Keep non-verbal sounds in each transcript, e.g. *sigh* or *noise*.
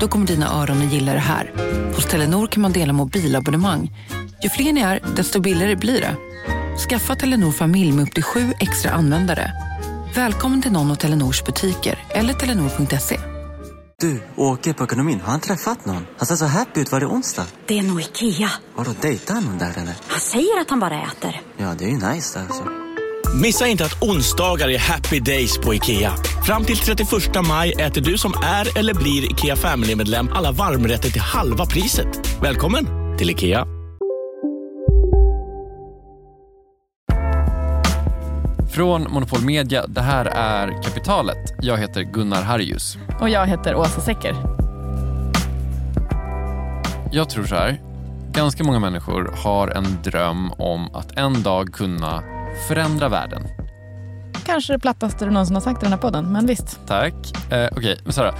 Då kommer dina öron att gilla det här. Hos Telenor kan man dela mobilabonnemang. Ju fler ni är, desto billigare blir det. Skaffa Telenor familj med upp till sju extra användare. Välkommen till någon av Telenors butiker eller telenor.se. Du, åker på ekonomin. Har han träffat någon? Han ser så happy ut. Var det onsdag? Det är nog Ikea. Har du dejtat någon där eller? Han säger att han bara äter. Ja, det är ju nice där alltså. Missa inte att onsdagar är happy days på IKEA. Fram till 31 maj äter du som är eller blir IKEA Family-medlem alla varmrätter till halva priset. Välkommen till IKEA. Från Monopol Media, det här är Kapitalet. Jag heter Gunnar Harjus. Och jag heter Åsa Secker. Jag tror så här. Ganska många människor har en dröm om att en dag kunna förändra världen. Kanske det plattaste du någonsin har sagt i den här podden, men visst. Tack. Eh, Okej, okay, men Sara.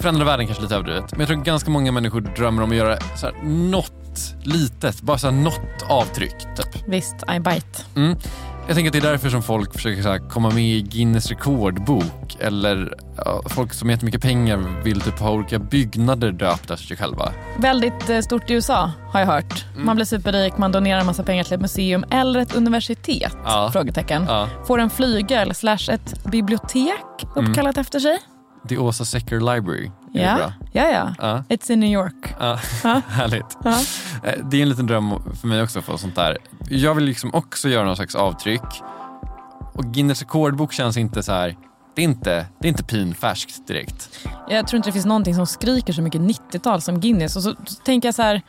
Förändra världen kanske lite överdrivet. Men jag tror ganska många människor drömmer om att göra så här, något litet, bara så här, något avtryck. Typ. Visst, I bite. Mm. Jag tänker att det är därför som folk försöker så här, komma med i Guinness rekordbok eller ja, folk som har jättemycket pengar vill typ ha olika byggnader döpta efter sig själva. Väldigt eh, stort i USA har jag hört. Mm. Man blir superrik, man donerar en massa pengar till ett museum eller ett universitet. Ja. Frågetecken. Ja. Får en flygel slash ett bibliotek uppkallat efter sig. The Åsa Secker Library. Ja. ja, ja. It's in New York. Ja, *laughs* härligt. Ja. Eh, Det är en liten dröm för mig också att få sånt där. Jag vill liksom också göra någon slags avtryck. Och Guinness rekordbok känns inte så här, det är inte, det är inte pinfärskt direkt. Jag tror inte det finns någonting som skriker så mycket 90-tal som Guinness. Och så, så tänker jag så här,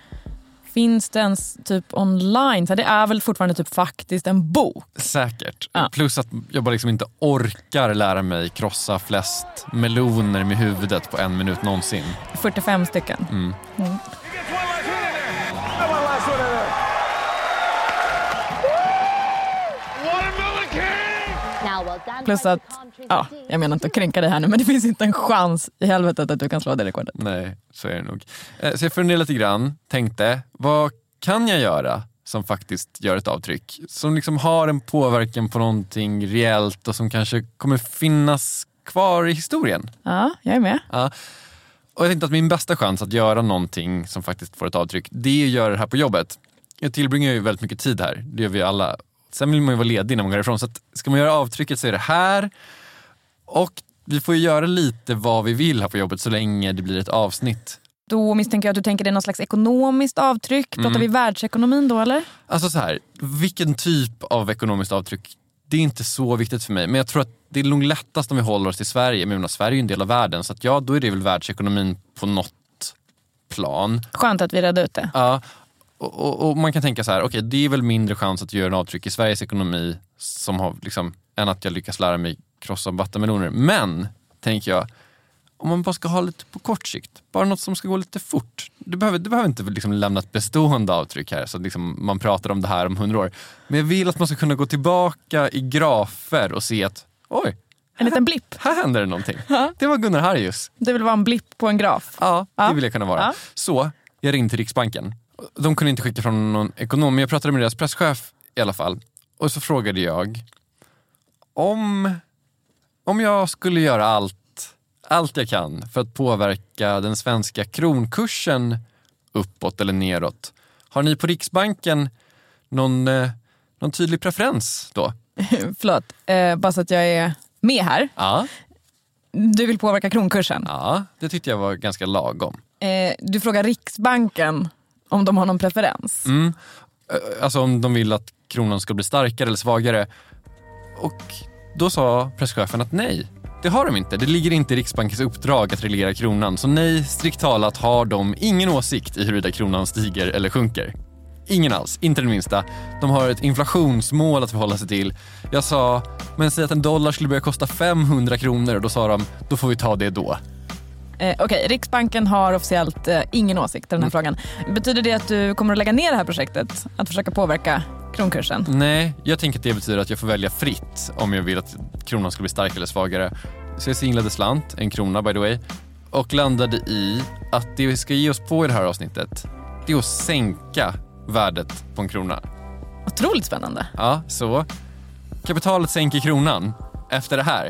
finns det ens typ online? Så det är väl fortfarande typ faktiskt en bok? Säkert. Ja. Plus att jag bara liksom inte orkar lära mig krossa flest meloner med huvudet på en minut någonsin. 45 stycken. Mm. Plus att, ja, jag menar inte att kränka dig här nu, men det finns inte en chans i helvetet att du kan slå det rekordet. Nej, så är det nog. Eh, Så jag funderade lite grann, tänkte, vad kan jag göra som faktiskt gör ett avtryck? Som liksom har en påverkan på någonting reellt och som kanske kommer finnas kvar i historien. Ja, jag är med. Ja. Och jag tänkte att min bästa chans att göra någonting som faktiskt får ett avtryck, det är att göra det här på jobbet. Jag tillbringar ju väldigt mycket tid här, det gör vi alla. Sen vill man ju vara ledig när man går ifrån. Så att ska man göra avtrycket så är det här. Och vi får ju göra lite vad vi vill här på jobbet så länge det blir ett avsnitt. Då misstänker jag att du tänker det är något slags ekonomiskt avtryck. Pratar Mm. vi världsekonomin då eller? Alltså så här, vilken typ av ekonomiskt avtryck, det är inte så viktigt för mig. Men jag tror att det är nog lättast om vi håller oss till Sverige. Men Sverige är ju en del av världen så att ja, då är det väl världsekonomin på något plan. Skönt att vi redde ut det. Ja, och, och, och man kan tänka så här, okej det är väl mindre chans att göra en avtryck i Sveriges ekonomi som har, liksom, än att jag lyckas lära mig krossa vattenmeloner. Men, tänker jag, om man bara ska ha lite på kort sikt, bara något som ska gå lite fort. Du behöver, du behöver inte liksom lämna ett bestående avtryck här så att liksom man pratar om det här om hundra år. Men jag vill att man ska kunna gå tillbaka i grafer och se att oj, En liten blipp. här händer det någonting. Det var Gunnar Harjus. Det vill vara en blipp på en graf. Ja, det Ja. vill jag kunna vara. Ja. Så jag ringde till Riksbanken. De kunde inte skicka från någon ekonom, men jag pratade med deras presschef i alla fall. Och så frågade jag om, om jag skulle göra allt, allt jag kan för att påverka den svenska kronkursen uppåt eller neråt. Har ni på Riksbanken någon, eh, någon tydlig preferens då? *laughs* Förlåt, eh, bara så att jag är med här. Ja, Du vill påverka kronkursen. ja det tyckte jag var ganska lagom. Eh, du frågar Riksbanken om de har någon preferens. Mm. Eh, alltså om de vill att kronan ska bli starkare eller svagare. Och då sa presschefen att nej, det har de inte. Det ligger inte i Riksbankens uppdrag att reglera kronan. Så nej, strikt talat har de ingen åsikt i huruvida kronan stiger eller sjunker. Ingen alls, inte den minsta. De har ett inflationsmål att förhålla sig till. Jag sa, men säg att en dollar skulle börja kosta 500 kronor och då sa de, då får vi ta det då. Eh, Okej, Riksbanken har officiellt eh, ingen åsikt i den här frågan. Betyder det att du kommer att lägga ner det här projektet? Att försöka påverka kronkursen? Nej, jag tänker att det betyder att jag får välja fritt om jag vill att kronan ska bli starkare eller svagare. Så jag singlade slant, en krona by the way, och landade i att det vi ska ge oss på i det här avsnittet, det är att sänka värdet på en krona. Otroligt spännande. Ja, så kapitalet sänker kronan efter det här.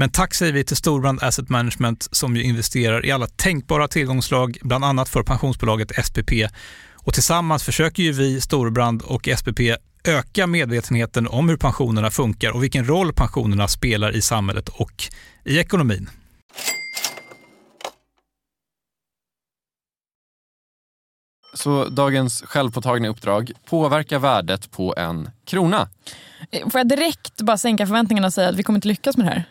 Men tack säger vi till Storbrand Asset Management som ju investerar i alla tänkbara tillgångslag, bland annat för pensionsbolaget SPP. Och tillsammans försöker ju vi, Storbrand och SPP öka medvetenheten om hur pensionerna funkar och vilken roll pensionerna spelar i samhället och i ekonomin. Så dagens självpåtagna uppdrag, påverka värdet på en krona. Eh, Får jag direkt bara sänka förväntningarna och säga att vi kommer inte lyckas med det här?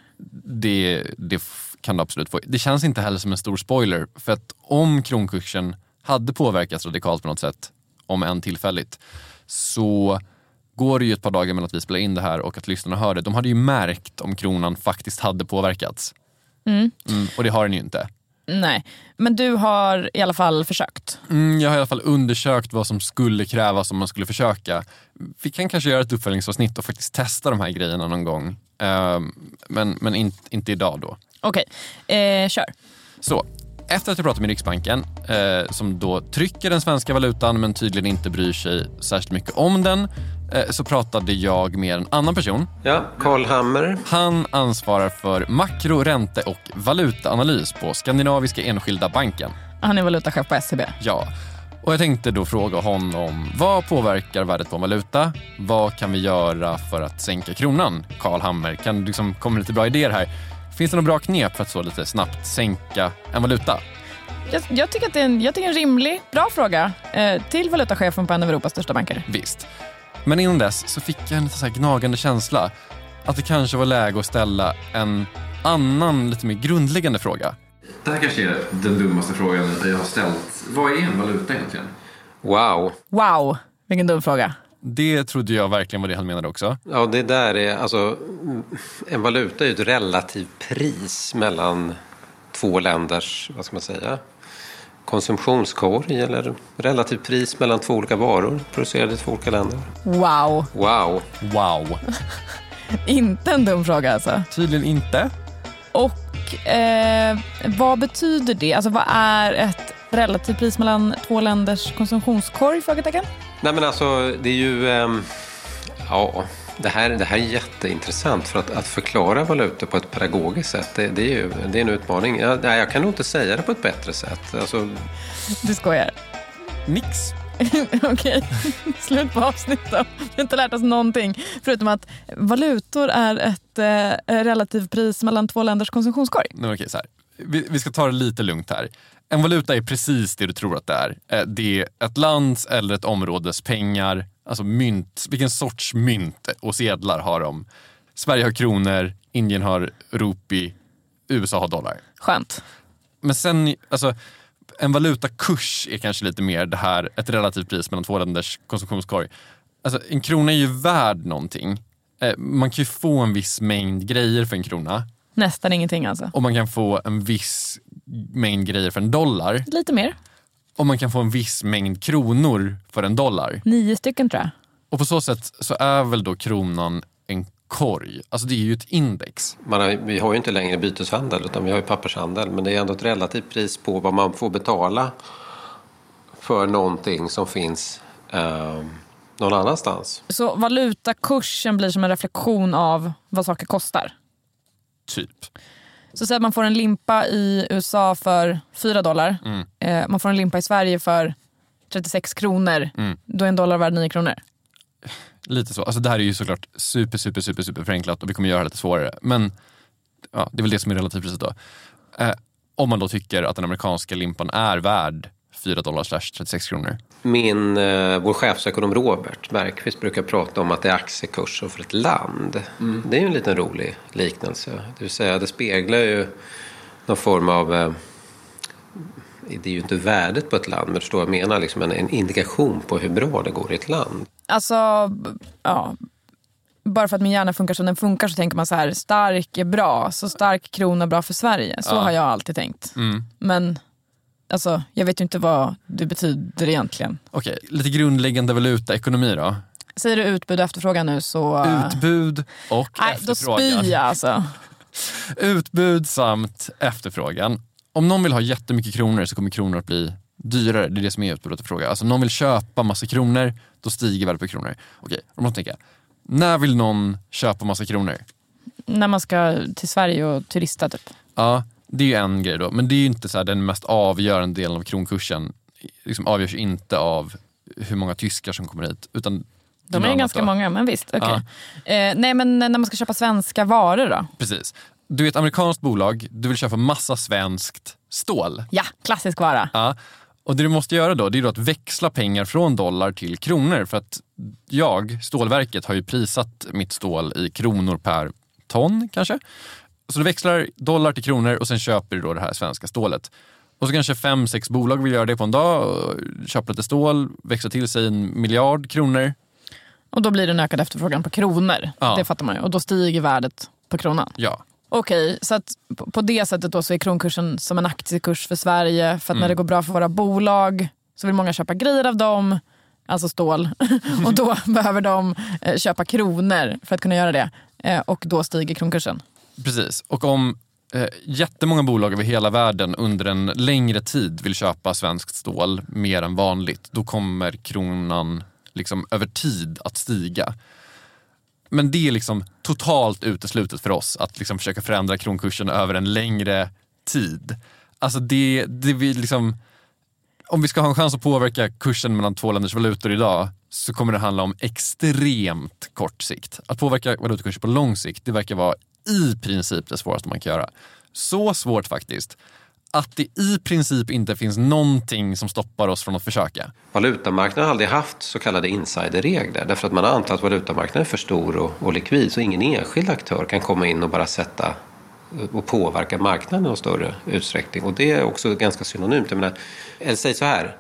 Det, det kan du absolut få. Det känns inte heller som en stor spoiler, för att om kronkursen hade påverkats radikalt på något sätt, om än tillfälligt, så går det ju ett par dagar mellan att vi spelar in det här och att lyssnarna hör det. De hade ju märkt om kronan faktiskt hade påverkats. Mm, och det har den ju inte. Nej, men du har i alla fall försökt. Mm, jag har i alla fall undersökt vad som skulle krävas om man skulle försöka. Vi kan kanske göra ett uppföljningsavsnitt och faktiskt testa de här grejerna någon gång. Ehm, men men in, inte idag då. Okej, eh, kör. Så, efter att jag pratat med Riksbanken, eh, som då trycker den svenska valutan men tydligen inte bryr sig särskilt mycket om den, så pratade jag med en annan person. Ja, Carl Hammer. Han ansvarar för makro, ränte och valutaanalys på Skandinaviska Enskilda Banken. Han är valutachef på SCB. Ja, och jag tänkte då fråga honom vad påverkar värdet på en valuta? Vad kan vi göra för att sänka kronan? Carl Hammer, kan du liksom komma lite bra idéer här? Finns det några bra knep för att så lite snabbt sänka en valuta? Jag, jag, tycker att det är en, jag tycker en rimlig, bra fråga eh, till valutachefen på en av Europas största banker. Visst. Men innan dess så fick jag en lite så här gnagande känsla att det kanske var läge att ställa en annan, lite mer grundläggande fråga. Det här kanske är den dummaste frågan jag har ställt. Vad är en valuta egentligen? Wow. Wow, vilken dum fråga. Det trodde jag verkligen var det han menade också. Ja, det där är alltså... En valuta är ju ett relativt pris mellan två länders, vad ska man säga, konsumtionskorg eller relativt pris mellan två olika varor producerade i två olika länder. Wow, Wow. Wow. *laughs* inte en dum fråga alltså. Tydligen inte. Och eh, vad betyder det? Alltså vad är ett relativt pris mellan två länders konsumtionskorg? Frågetecken. Nej men alltså det är ju... ehm, ja, det här, det här är jätteintressant för att, att förklara valutor på ett pedagogiskt sätt. Det, det är ju det är en utmaning. Jag, nej, jag kan nog inte säga det på ett bättre sätt. Alltså, Du skojar. Nix. *laughs* Okej, slut på avsnitt då. Vi har inte lärt oss någonting. Förutom att valutor är ett eh, relativt pris mellan två länders konsumtionskorg. Nej, okej, så här. Vi, vi ska ta det lite lugnt här. En valuta är precis det du tror att det är. Eh, Det är ett lands eller ett områdes pengar, alltså mynt. Vilken sorts mynt och sedlar har de? Sverige har kronor, Indien har rupi, USA har dollar. Skönt. Men sen, alltså, en valutakurs är kanske lite mer det här, ett relativt pris mellan två länders konsumtionskorg. Alltså, en krona är ju värd någonting. Eh, man kan ju få en viss mängd grejer för en krona Nästan ingenting alltså. och man kan få en viss mängd grejer för en dollar Lite mer. Och man kan få en viss mängd kronor för en dollar. Nio stycken tror jag. Och på så sätt så är väl då kronan en korg. Alltså det är ju ett index. Man har, vi har ju inte längre byteshandel utan vi har ju pappershandel. Men det är ändå ett relativt pris på vad man får betala för någonting som finns eh, någon annanstans. Så valutakursen blir som en reflektion av vad saker kostar. Typ. Så säg att man får en limpa i USA för 4 dollar. Mm. Eh, man får en limpa i Sverige för 36 kronor. Mm. Då är en dollar värd 9 kronor. Lite så. Alltså det här är ju såklart super, super, super, super förenklat och vi kommer göra det lite svårare. Men ja, det är väl det som är relativpriset då. Eh, om man då tycker att den amerikanska limpan är värd 4 dollar slash 36 kronor. Min, eh, vår chefsekonom Robert Bergqvist brukar prata om att det är aktiekurser för ett land. Det är ju en liten rolig liknelse. Det vill säga det speglar ju någon form av eh, det är ju inte värdet på ett land, men du förstår vad jag menar, liksom en, en indikation på hur bra det går i ett land. Alltså, ja. Bara för att min hjärna funkar som den funkar så tänker man så här, stark är bra, så stark krona är bra för Sverige. Så Ja. har jag alltid tänkt. Mm. Men alltså, jag vet ju inte vad det betyder egentligen. Okej, lite grundläggande valutaekonomi då. Säger du utbud och efterfrågan nu så... Utbud och Nej, då efterfrågan. spyr jag alltså. *laughs* Utbud samt efterfrågan. Om någon vill ha jättemycket kronor så kommer kronor att bli dyrare. Det är det som är utbud och efterfrågan. Alltså om någon vill köpa massa kronor, då stiger värdet på kronor. Okej, då måste tänka. När vill någon köpa massa kronor? När man ska till Sverige och turista typ. Ja, det är ju en grej då. Men det är ju inte så här, den mest avgörande delen av kronkursen. Liksom avgörs inte av hur många tyskar som kommer hit. Utan De är ju ganska då. många, men visst. okej. Eh, nej, men när man ska köpa svenska varor då? Precis. Du är ett amerikanskt bolag, du vill köpa massa svenskt stål. Ja, klassisk vara. Ja. Och det du måste göra då, det är att växla pengar från dollar till kronor. För att jag, stålverket, har ju prissatt mitt stål i kronor per ton kanske. Så du växlar dollar till kronor och sen köper du då det här svenska stålet. Och så kanske fem, sex bolag vill göra det på en dag, köpa lite stål, växla till sig en miljard kronor. Och då blir det en ökad efterfrågan på kronor. Ja. Det fattar man ju. Och då stiger värdet på kronan. Ja, Okej, så på- det sättet då så är kronkursen som en aktiekurs för Sverige. För att när Mm. det går bra för våra bolag så vill många köpa grejer av dem, alltså stål. *laughs* och då *laughs* behöver de eh, köpa kronor för att kunna göra det. Eh, och då stiger kronkursen. Precis. Och om eh, jättemånga bolag över hela världen under en längre tid vill köpa svenskt stål mer än vanligt, då kommer kronan liksom över tid att stiga. Men det är liksom totalt uteslutet för oss att liksom försöka förändra kronkursen över en längre tid. Alltså det, det vi liksom, om vi ska ha en chans att påverka kursen mellan två länders valutor idag så kommer det handla om extremt kort sikt. Att påverka valutakurser på lång sikt, det verkar vara i princip det svåraste man kan göra. Så svårt faktiskt att det i princip inte finns någonting som stoppar oss från att försöka. Valutamarknaden har aldrig haft så kallade insiderregler därför att man har antagit att valutamarknaden är för stor och, och likvid så ingen enskild aktör kan komma in och bara sätta och påverka marknaden i någon större utsträckning. Och det är också ganska synonymt. Jag menar, eller säg så här,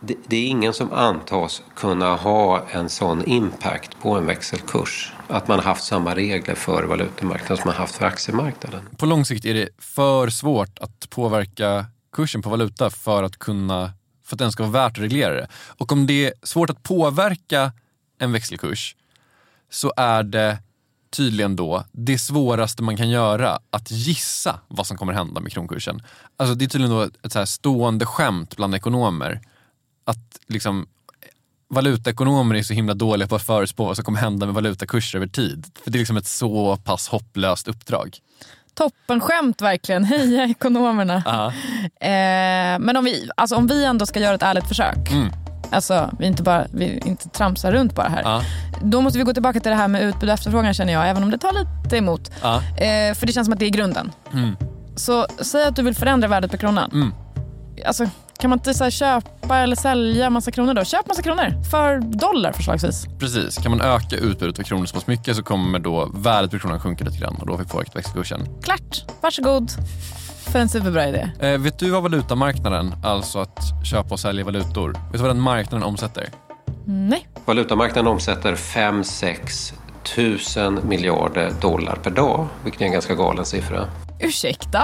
det, det är ingen som antas kunna ha en sån impact på en växelkurs att man har haft samma regler för valutamarknaden som man haft för aktiemarknaden. På lång sikt är det för svårt att påverka kursen på valuta för att kunna för att den ska vara värt att reglera det. Och om det är svårt att påverka en växelkurs så är det tydligen då det svåraste man kan göra att gissa vad som kommer hända med kronkursen. Alltså det är tydligen då ett så här stående skämt bland ekonomer att liksom valutaekonomer är så himla dåliga på att förutspå vad som kommer hända med valutakurser över tid. För det är liksom ett så pass hopplöst uppdrag. Toppenskämt verkligen. *laughs* Heja ekonomerna. Ja. Eh, men om vi, alltså, om vi ändå ska göra ett ärligt försök. Mm. Alltså vi inte, bara, vi inte tramsar runt bara här. Ja. Då måste vi gå tillbaka till det här med utbud och efterfrågan känner jag. Även om det tar lite emot. Ja. Eh, för det känns som att det är grunden. Mm. Så säg att du vill förändra värdet på kronan. Mm. Alltså, kan man inte så här, köpa eller sälja massa kronor då? Köp massa kronor för dollar förslagsvis. Precis, kan man öka utbudet av kronor så pass mycket så kommer då värdet på kronan sjunka lite grann och då får vi påverkat växelkursen. Klart, varsågod. för en superbra idé? Eh, vet du vad valutamarknaden, alltså att köpa och sälja valutor, vet du vad den marknaden omsätter? Nej. Valutamarknaden omsätter 5-6 tusen miljarder dollar per dag, vilket är en ganska galen siffra. Ursäkta?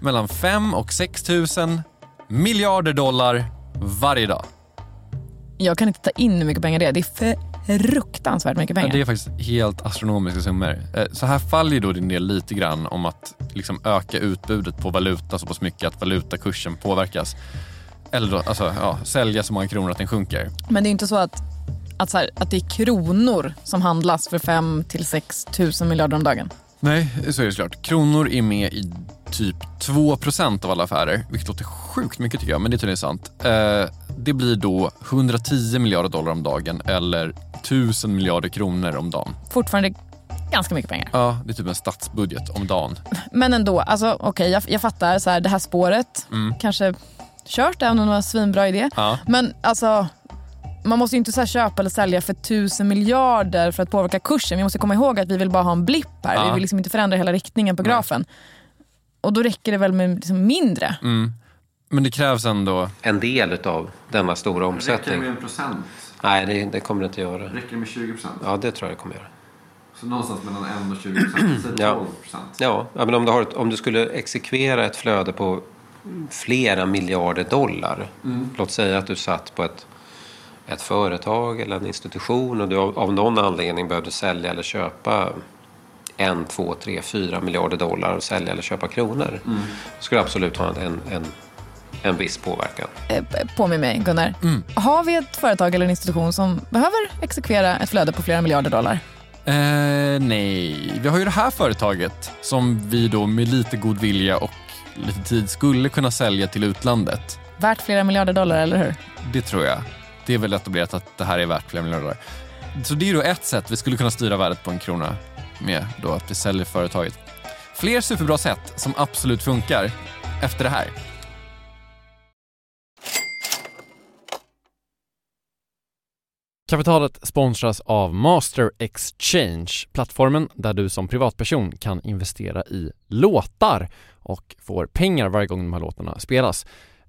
Mellan 5 och 6 tusen miljarder dollar varje dag. Jag kan inte ta in hur mycket pengar det är. Det är fruktansvärt mycket pengar. Det är faktiskt helt astronomiska summor. Eh, Så här faller då din del lite grann om att liksom öka utbudet på valuta så pass mycket att valutakursen påverkas. Eller då, alltså, ja, sälja så många kronor att den sjunker. Men det är inte så att, att, så här, att det är kronor som handlas för 5 till 6 tusen miljarder om dagen. Nej, så är det såklart. Kronor är med i typ 2% av alla affärer, vilket låter sjukt mycket tycker jag, men det är tydligen sant. Eh, det blir då 110 miljarder dollar om dagen eller 1000 miljarder kronor om dagen. Fortfarande ganska mycket pengar. Ja, det är typ en statsbudget om dagen. Men ändå, alltså, okej jag, jag fattar så här, det här spåret. Kanske kört även om det var en svinbra idé. Ja. Men alltså, man måste ju inte så här köpa eller sälja för tusen miljarder för att påverka kursen. Vi måste komma ihåg att vi vill bara ha en blipp här. Ja. Vi vill liksom inte förändra hela riktningen på grafen. Och då räcker det väl med liksom mindre. Men det krävs ändå... En del av denna stora Räcker det omsättning. med en procent? Nej, det, det kommer det inte göra. Räcker det med 20 procent? Ja, det tror jag det kommer göra. Så någonstans mellan 1 och 20 procent? *clears throat* Säg Ja. 12 procent. Ja, ja, men om du, har ett, om du skulle exekvera ett flöde på flera miljarder dollar. Låt säga att du satt på ett, ett företag eller en institution och du av, någon anledning behövde sälja eller köpa en, två, tre, fyra miljarder dollar och sälja eller köpa kronor. Mm. skulle absolut ha en, en, en viss påverkan. Eh, Påminn mig Gunnar. Har vi ett företag eller en institution som behöver exekvera ett flöde på flera miljarder dollar? Eh, nej, vi har ju det här företaget som vi då med lite god vilja och lite tid skulle kunna sälja till utlandet. Värt flera miljarder dollar, eller hur? Det tror jag. Det är väl etablerat att det här är värt flera miljarder dollar. Så det är då ett sätt vi skulle kunna styra värdet på en krona med då att vi säljer företaget. Fler superbra sätt som absolut funkar efter det här. Kapitalet sponsras av Master Exchange, plattformen där du som privatperson kan investera i låtar och får pengar varje gång de här låtarna spelas.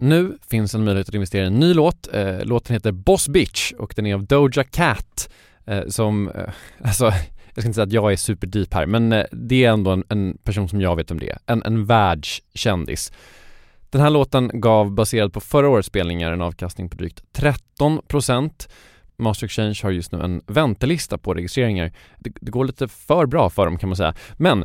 Nu finns en möjlighet att investera i en ny låt. Eh, låten heter Boss Bitch och den är av Doja Cat eh, som, eh, *laughs* alltså jag ska inte säga att jag är superdeep här men eh, det är ändå en, en person som jag vet om det är. En, en världskändis. Den här låten gav baserad på förra årets spelningar en avkastning på drygt 13% Master Exchange har just nu en väntelista på registreringar. Det, det går lite för bra för dem kan man säga. Men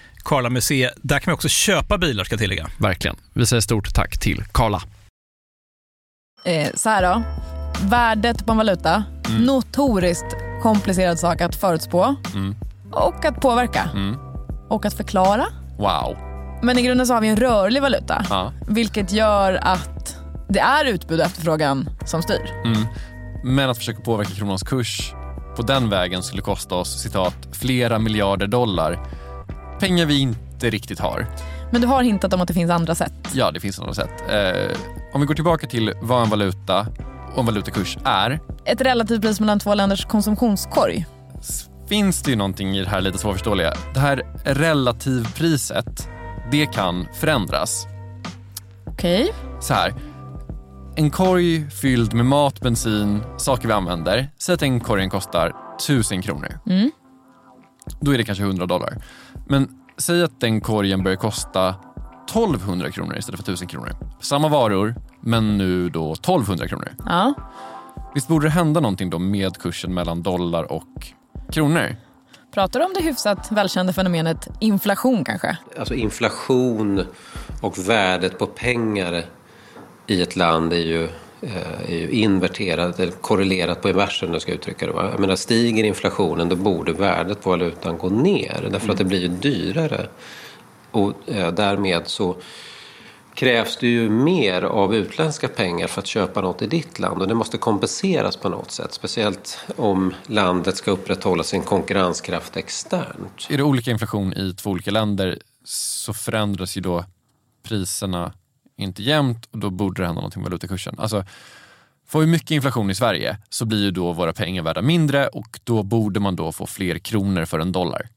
Karla Museet. Där kan man också köpa bilar ska jag tillägga. Verkligen. Vi säger stort tack till Karla. Eh, så här då. Värdet på en valuta, Mm. notoriskt komplicerad sak att förutspå Mm. och att påverka Mm. och att förklara. Wow. Men i grunden så har vi en rörlig valuta, Ja. vilket gör att det är utbud och efterfrågan som styr. Mm. Men att försöka påverka kronans kurs på den vägen skulle kosta oss citat, flera miljarder dollar. Pengar vi inte riktigt har. Men du har hintat om att det finns andra sätt. Ja, det finns andra sätt. Eh, om vi går tillbaka till vad en valuta och en valutakurs är Ett relativt pris mellan två länders konsumtionskorg. finns det ju någonting i det här lite svårförståeliga. Det här relativpriset, det kan förändras. Okej. Så här. En korg fylld med mat, bensin, saker vi använder. Säg att den korgen kostar 1000 kronor. Mm. Då är det kanske 100 dollar. Men säg att den korgen börjar kosta 1200 kronor istället för 1000 kronor. Samma varor, men nu då 1200 kronor. Ja. Visst borde det hända någonting då med kursen mellan dollar och kronor? Pratar du om det hyfsat välkända fenomenet inflation kanske? Alltså inflation och värdet på pengar i ett land är ju, är ju inverterat eller korrelerat på inversen om jag ska uttrycka det. Va? Jag menar, stiger inflationen då borde värdet på valutan gå ner därför att det blir ju dyrare. Och eh, därmed så krävs det ju mer av utländska pengar för att köpa något i ditt land och det måste kompenseras på något sätt. Speciellt om landet ska upprätthålla sin konkurrenskraft externt. Är det olika inflation i två olika länder så förändras ju då priserna inte jämnt och då borde det hända någonting med valutakursen. Alltså, får vi mycket inflation i Sverige så blir ju då våra pengar värda mindre och då borde man då få fler kronor för en dollar.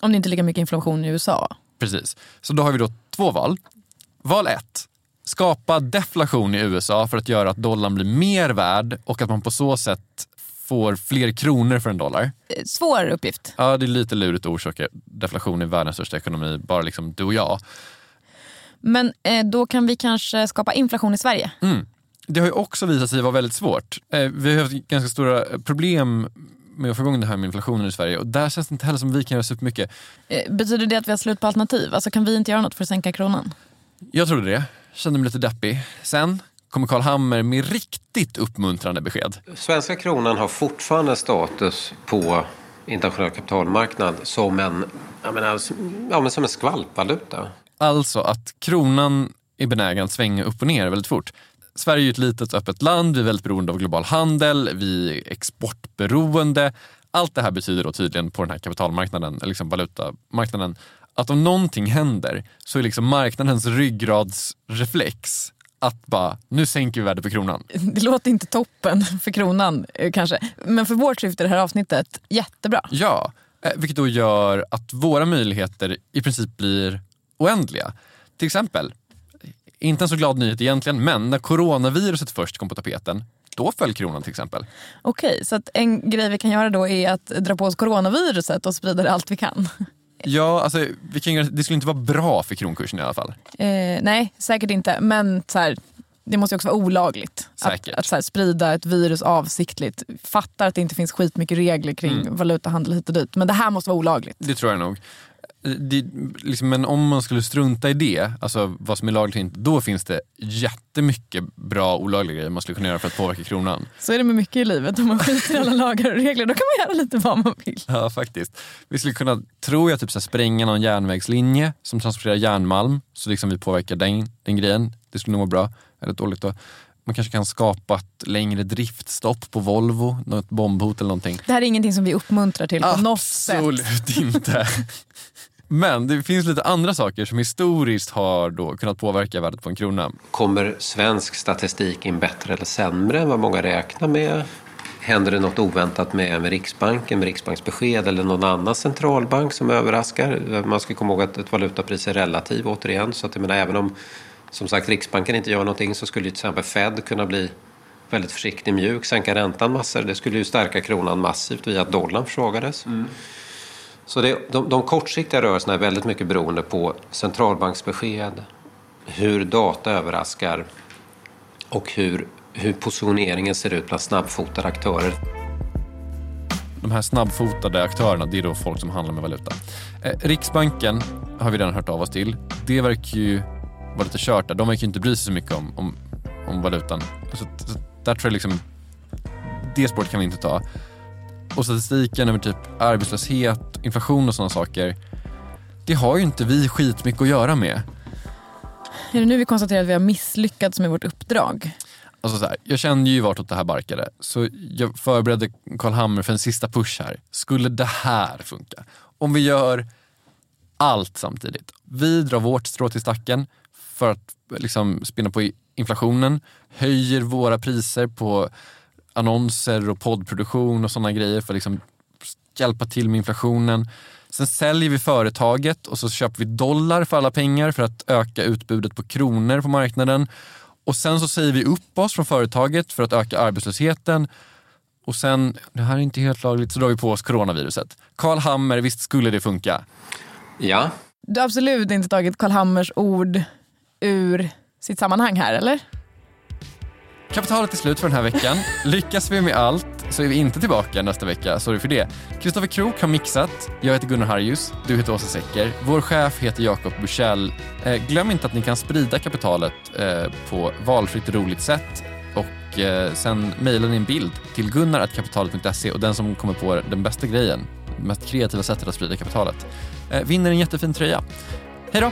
Om det inte är lika mycket inflation i USA. Precis. Så då har vi då två val. Val ett. Skapa deflation i USA för att göra att dollarn blir mer värd och att man på så sätt får fler kronor för en dollar. Eh, Svår uppgift. Ja, det är lite lurigt att orsaka deflation i världens största ekonomi, bara liksom du och jag. Men eh, då kan vi kanske skapa inflation i Sverige. Mm. Det har ju också visat sig vara väldigt svårt. Eh, vi har haft ganska stora problem med att få igång det här med inflationen i Sverige och där känns det inte heller som vi kan göra supermycket. Eh, betyder det att vi har slut på alternativ? Alltså kan vi inte göra något för att sänka kronan? Jag trodde det, kände mig lite deppig. Sen kommer Carl Hammer med riktigt uppmuntrande besked. Svenska kronan har fortfarande status på internationell kapitalmarknad som en, jag menar, ja, men som en skvalpvaluta. Alltså att kronan är benägen att svänga upp och ner väldigt fort. Sverige är ett litet öppet land, vi är väldigt beroende av global handel, vi är exportberoende. Allt det här betyder då tydligen på den här kapitalmarknaden, eller liksom valutamarknaden, att om någonting händer så är liksom marknadens ryggradsreflex att bara, nu sänker vi värdet på kronan. *laughs* Det låter inte toppen för kronan eh, kanske. Men för vårt syfte i det här avsnittet, jättebra. Ja, eh, vilket då gör att våra möjligheter i princip blir oändliga. Till exempel, inte en så glad nyhet egentligen, men när coronaviruset först kom på tapeten, då föll kronan till exempel. Okej, så att en grej vi kan göra då är att dra på oss coronaviruset och sprida det allt vi kan. Ja, alltså, vi kan det skulle inte vara bra för kronkursen i alla fall. Eh, nej, säkert inte. Men så här, det måste ju också vara olagligt Säkert. att, att här, sprida ett virus avsiktligt. Fattar att det inte finns skitmycket regler kring Mm. valutahandel hit och dit. Men det här måste vara olagligt. Det tror jag nog. Det, liksom, men om man skulle strunta i det, alltså vad som är lagligt och inte, då finns det jättemycket bra olagliga grejer man skulle kunna göra för att påverka kronan. Så är det med mycket i livet. Om man skiter i alla lagar och regler då kan man göra lite vad man vill. Ja, faktiskt. Vi skulle kunna, tror jag, typ så här, spränga någon järnvägslinje som transporterar järnmalm, så liksom vi påverkar den, den grejen. Det skulle nog vara bra, eller dåligt då. Man kanske kan skapa ett längre driftstopp på Volvo, något bombhot eller någonting. Det här är ingenting som vi uppmuntrar till på något sätt. Absolut inte. Men det finns lite andra saker som historiskt har då kunnat påverka värdet på en krona. Kommer svensk statistik in bättre eller sämre än vad många räknar med? händer det något oväntat med, med Riksbanken, med Riksbanksbesked eller någon annan centralbank som överraskar. Man ska komma ihåg att ett valutapris är relativ återigen. Så att jag menar, även om som sagt Riksbanken inte gör någonting så skulle ju till exempel Fed kunna bli väldigt försiktig, mjuk, sänka räntan massor. Det skulle ju stärka kronan massivt via att dollarn försvagades. Mm. Så det, de, de kortsiktiga rörelserna är väldigt mycket beroende på centralbanksbesked, hur data överraskar och hur, hur positioneringen ser ut bland snabbfotade aktörer. De här snabbfotade aktörerna, det är då folk som handlar med valuta. Eh, Riksbanken har vi redan hört av oss till. Det verkar ju vara lite kört där. De verkar ju inte bry sig så mycket om, om, om valutan. Så, så där tror jag liksom, det spåret kan vi inte ta. Och statistiken över typ arbetslöshet, inflation och sådana saker, det har ju inte vi skitmycket att göra med. Är det nu vi konstaterar att vi har misslyckats med vårt uppdrag? Alltså så här, jag kände ju vartåt det här barkade, så jag förberedde Karl Hammer för en sista push här. Skulle det här funka? Om vi gör allt samtidigt. Vi drar vårt strå till stacken för att liksom spinna på inflationen, höjer våra priser på annonser och poddproduktion och sådana grejer för att liksom hjälpa till med inflationen. Sen säljer vi företaget och så köper vi dollar för alla pengar för att öka utbudet på kronor på marknaden. Och sen så säger vi upp oss från företaget för att öka arbetslösheten. Och sen, det här är inte helt lagligt, så drar vi på oss coronaviruset. Karl Hammer, visst skulle det funka? Ja. Du har absolut inte tagit Karl Hammers ord ur sitt sammanhang här, eller? Kapitalet är slut för den här veckan. Lyckas vi med allt så är vi inte tillbaka nästa vecka. Sorry för det. Kristoffer Krook har mixat. Jag heter Gunnar Harjus. Du heter Åsa Secker. Vår chef heter Jakob Bushell. Eh, glöm inte att ni kan sprida kapitalet eh, på valfritt roligt sätt. Och eh, sen mejlar ni en bild till gunnar.kapitalet.se och den som kommer på den bästa grejen, det mest kreativa sättet att sprida kapitalet, eh, vinner en jättefin tröja. Hej då!